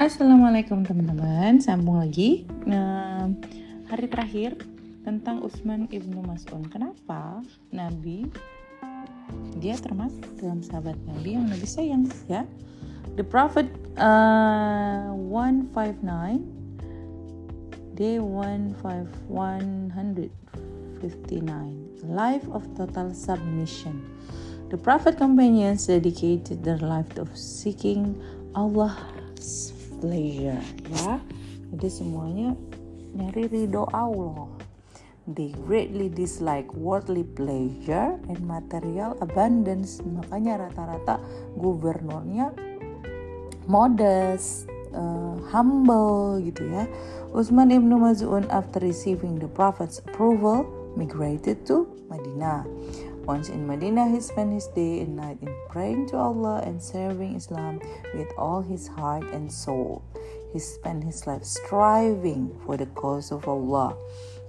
Assalamualaikum teman-teman, sambung lagi. Nah, hari terakhir tentang Utsman ibnu Mas'un. Kenapa Nabi dia termasuk dalam sahabat Nabi yang Nabi sayang ya? The Prophet uh, 159 day 15159 life of total submission. The Prophet companions dedicated their life to seeking Allah's pleasure ya. Jadi semuanya nyari ridho Allah they greatly dislike worldly pleasure and material abundance. Makanya rata-rata gubernurnya modest uh, humble gitu ya. Utsman ibnu Maz'un after receiving the prophet's approval migrated to Madinah Once in Medina, he spent his day and night in praying to Allah and serving Islam with all his heart and soul. He spent his life striving for the cause of Allah.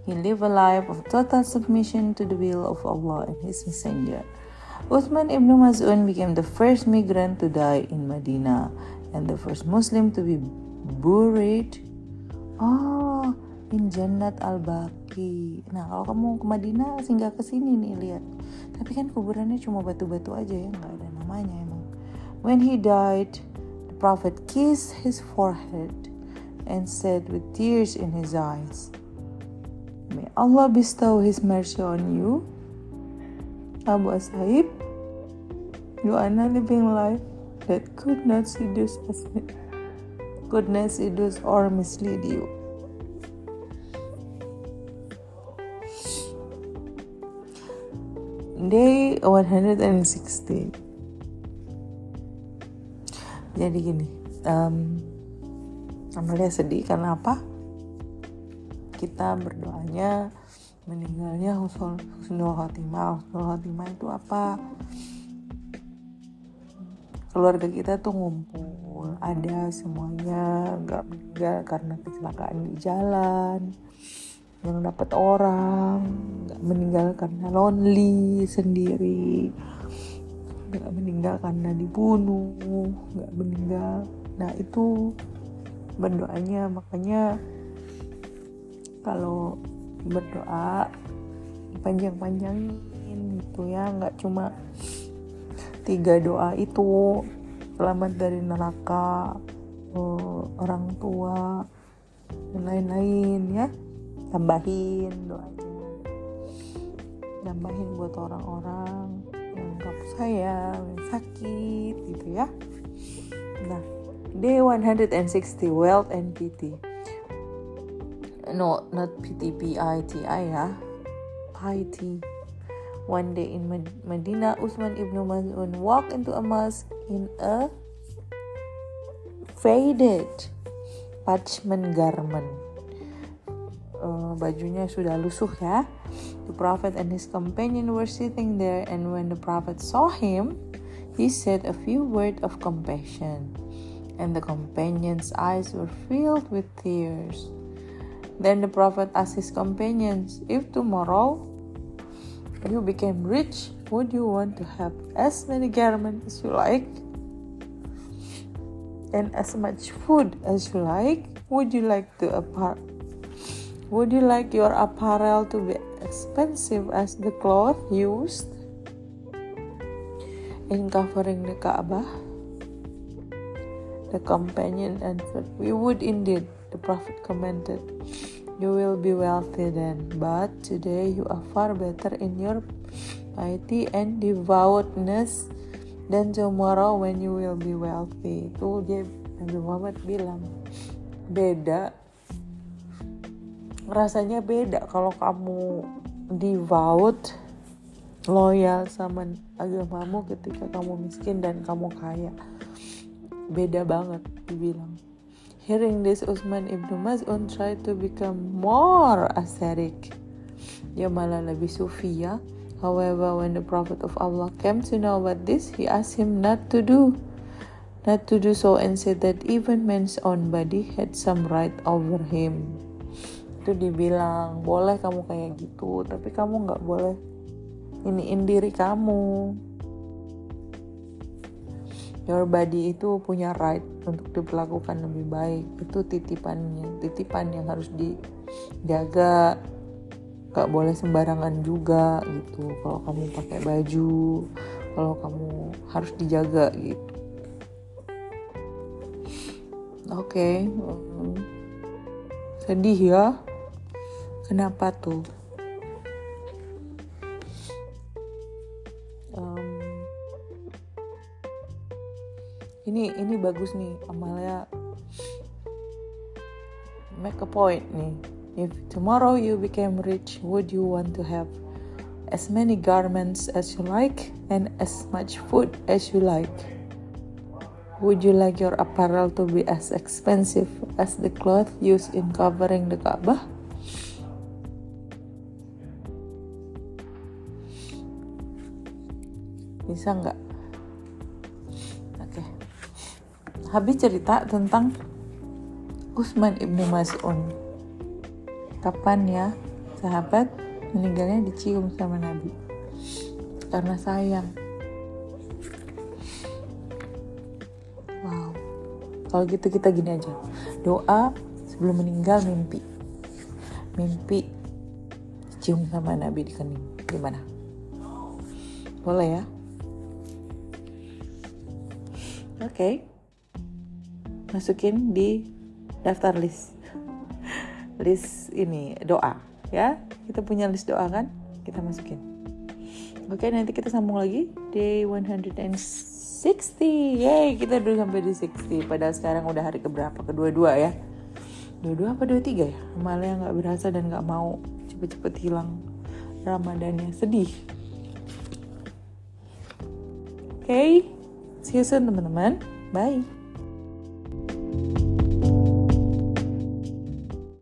He lived a life of total submission to the will of Allah and His Messenger. Uthman ibn Mas'un became the first migrant to die in Medina and the first Muslim to be buried. Oh, in Jannat al-Baqi. Nah, kalau kamu ke Madinah singgah ke sini nih lihat. Tapi kan kuburannya cuma batu-batu aja ya, nggak ada namanya emang. When he died, the Prophet kissed his forehead and said with tears in his eyes, May Allah bestow His mercy on you, Abu Sahib. You are not living life that could not seduce us, could not seduce or mislead you. Day 160 Jadi gini um, Amalia sedih karena apa? Kita berdoanya meninggalnya husnul, husnul khotimah Husnul khotimah itu apa? Keluarga kita tuh ngumpul Ada semuanya Gak meninggal karena kecelakaan di jalan yang dapat orang nggak meninggal karena lonely sendiri. Nggak meninggal karena dibunuh nggak meninggal. Nah itu berdoanya. Makanya kalau berdoa panjang-panjangin gitu ya. Nggak cuma tiga doa itu selamat dari neraka eh, orang tua dan lain-lain ya tambahin doanya. Tambahin buat orang-orang yang kamu sayang yang sakit gitu ya. Nah day 160 wealth and pity no not pity p i t i ya. Piety one day in Medina Utsman ibnu Maz'un walked into a mosque in a faded parchment garment uh, bajunya sudah lusuh ya. The prophet and his companion were sitting there and when the prophet saw him, he said a few words of compassion. And the companion's eyes were filled with tears. Then the prophet asked his companions, If tomorrow you became rich, would you want to have as many garments as you like? And as much food as you like? Would you like to apart would you like your apparel to be expensive as the cloth used in covering the Kaaba? The companion answered, We would indeed. The Prophet commented, You will be wealthy then, but today you are far better in your piety and devoutness than tomorrow when you will be wealthy. Itu dia Nabi Muhammad bilang, beda rasanya beda kalau kamu devout loyal sama agamamu ketika kamu miskin dan kamu kaya. Beda banget dibilang. Hearing this Utsman ibnu Maz'un try to become more ascetic. Dia malah lebih sufi ya. However when the prophet of Allah came to know about this he asked him not to do not to do so and said that even man's own body had some right over him itu dibilang boleh kamu kayak gitu tapi kamu nggak boleh iniin diri kamu. Your body itu punya right untuk diperlakukan lebih baik. Itu titipannya titipan yang harus dijaga. Gak boleh sembarangan juga gitu. Kalau kamu pakai baju kalau kamu harus dijaga gitu. Oke okay. sedih ya kenapa tuh? Ini ini bagus nih Amalia. Make a point nih. If tomorrow you became rich would you want to have as many garments as you like and as much food as you like? Would you like your apparel to be as expensive as the cloth used in covering the Kaabah bisa nggak habis cerita tentang Usman ibnu Mas'un. Kapan ya sahabat meninggalnya dicium sama Nabi? Karena sayang. Wow. Kalau gitu kita gini aja. Doa sebelum meninggal mimpi. Mimpi cium sama Nabi di kening. Gimana? Boleh ya? Oke. Okay masukin di daftar list. List ini doa ya. Kita punya list doa kan? Kita masukin. Oke nanti kita sambung lagi. Day 160 yay kita dulu sampai di 60 padahal sekarang udah hari keberapa? Kedua-dua ya. Dua-dua apa dua-tiga ya? Malah nggak berasa dan nggak mau cepet-cepet hilang Ramadannya. Sedih. Oke. okay. See you soon teman-teman. Bye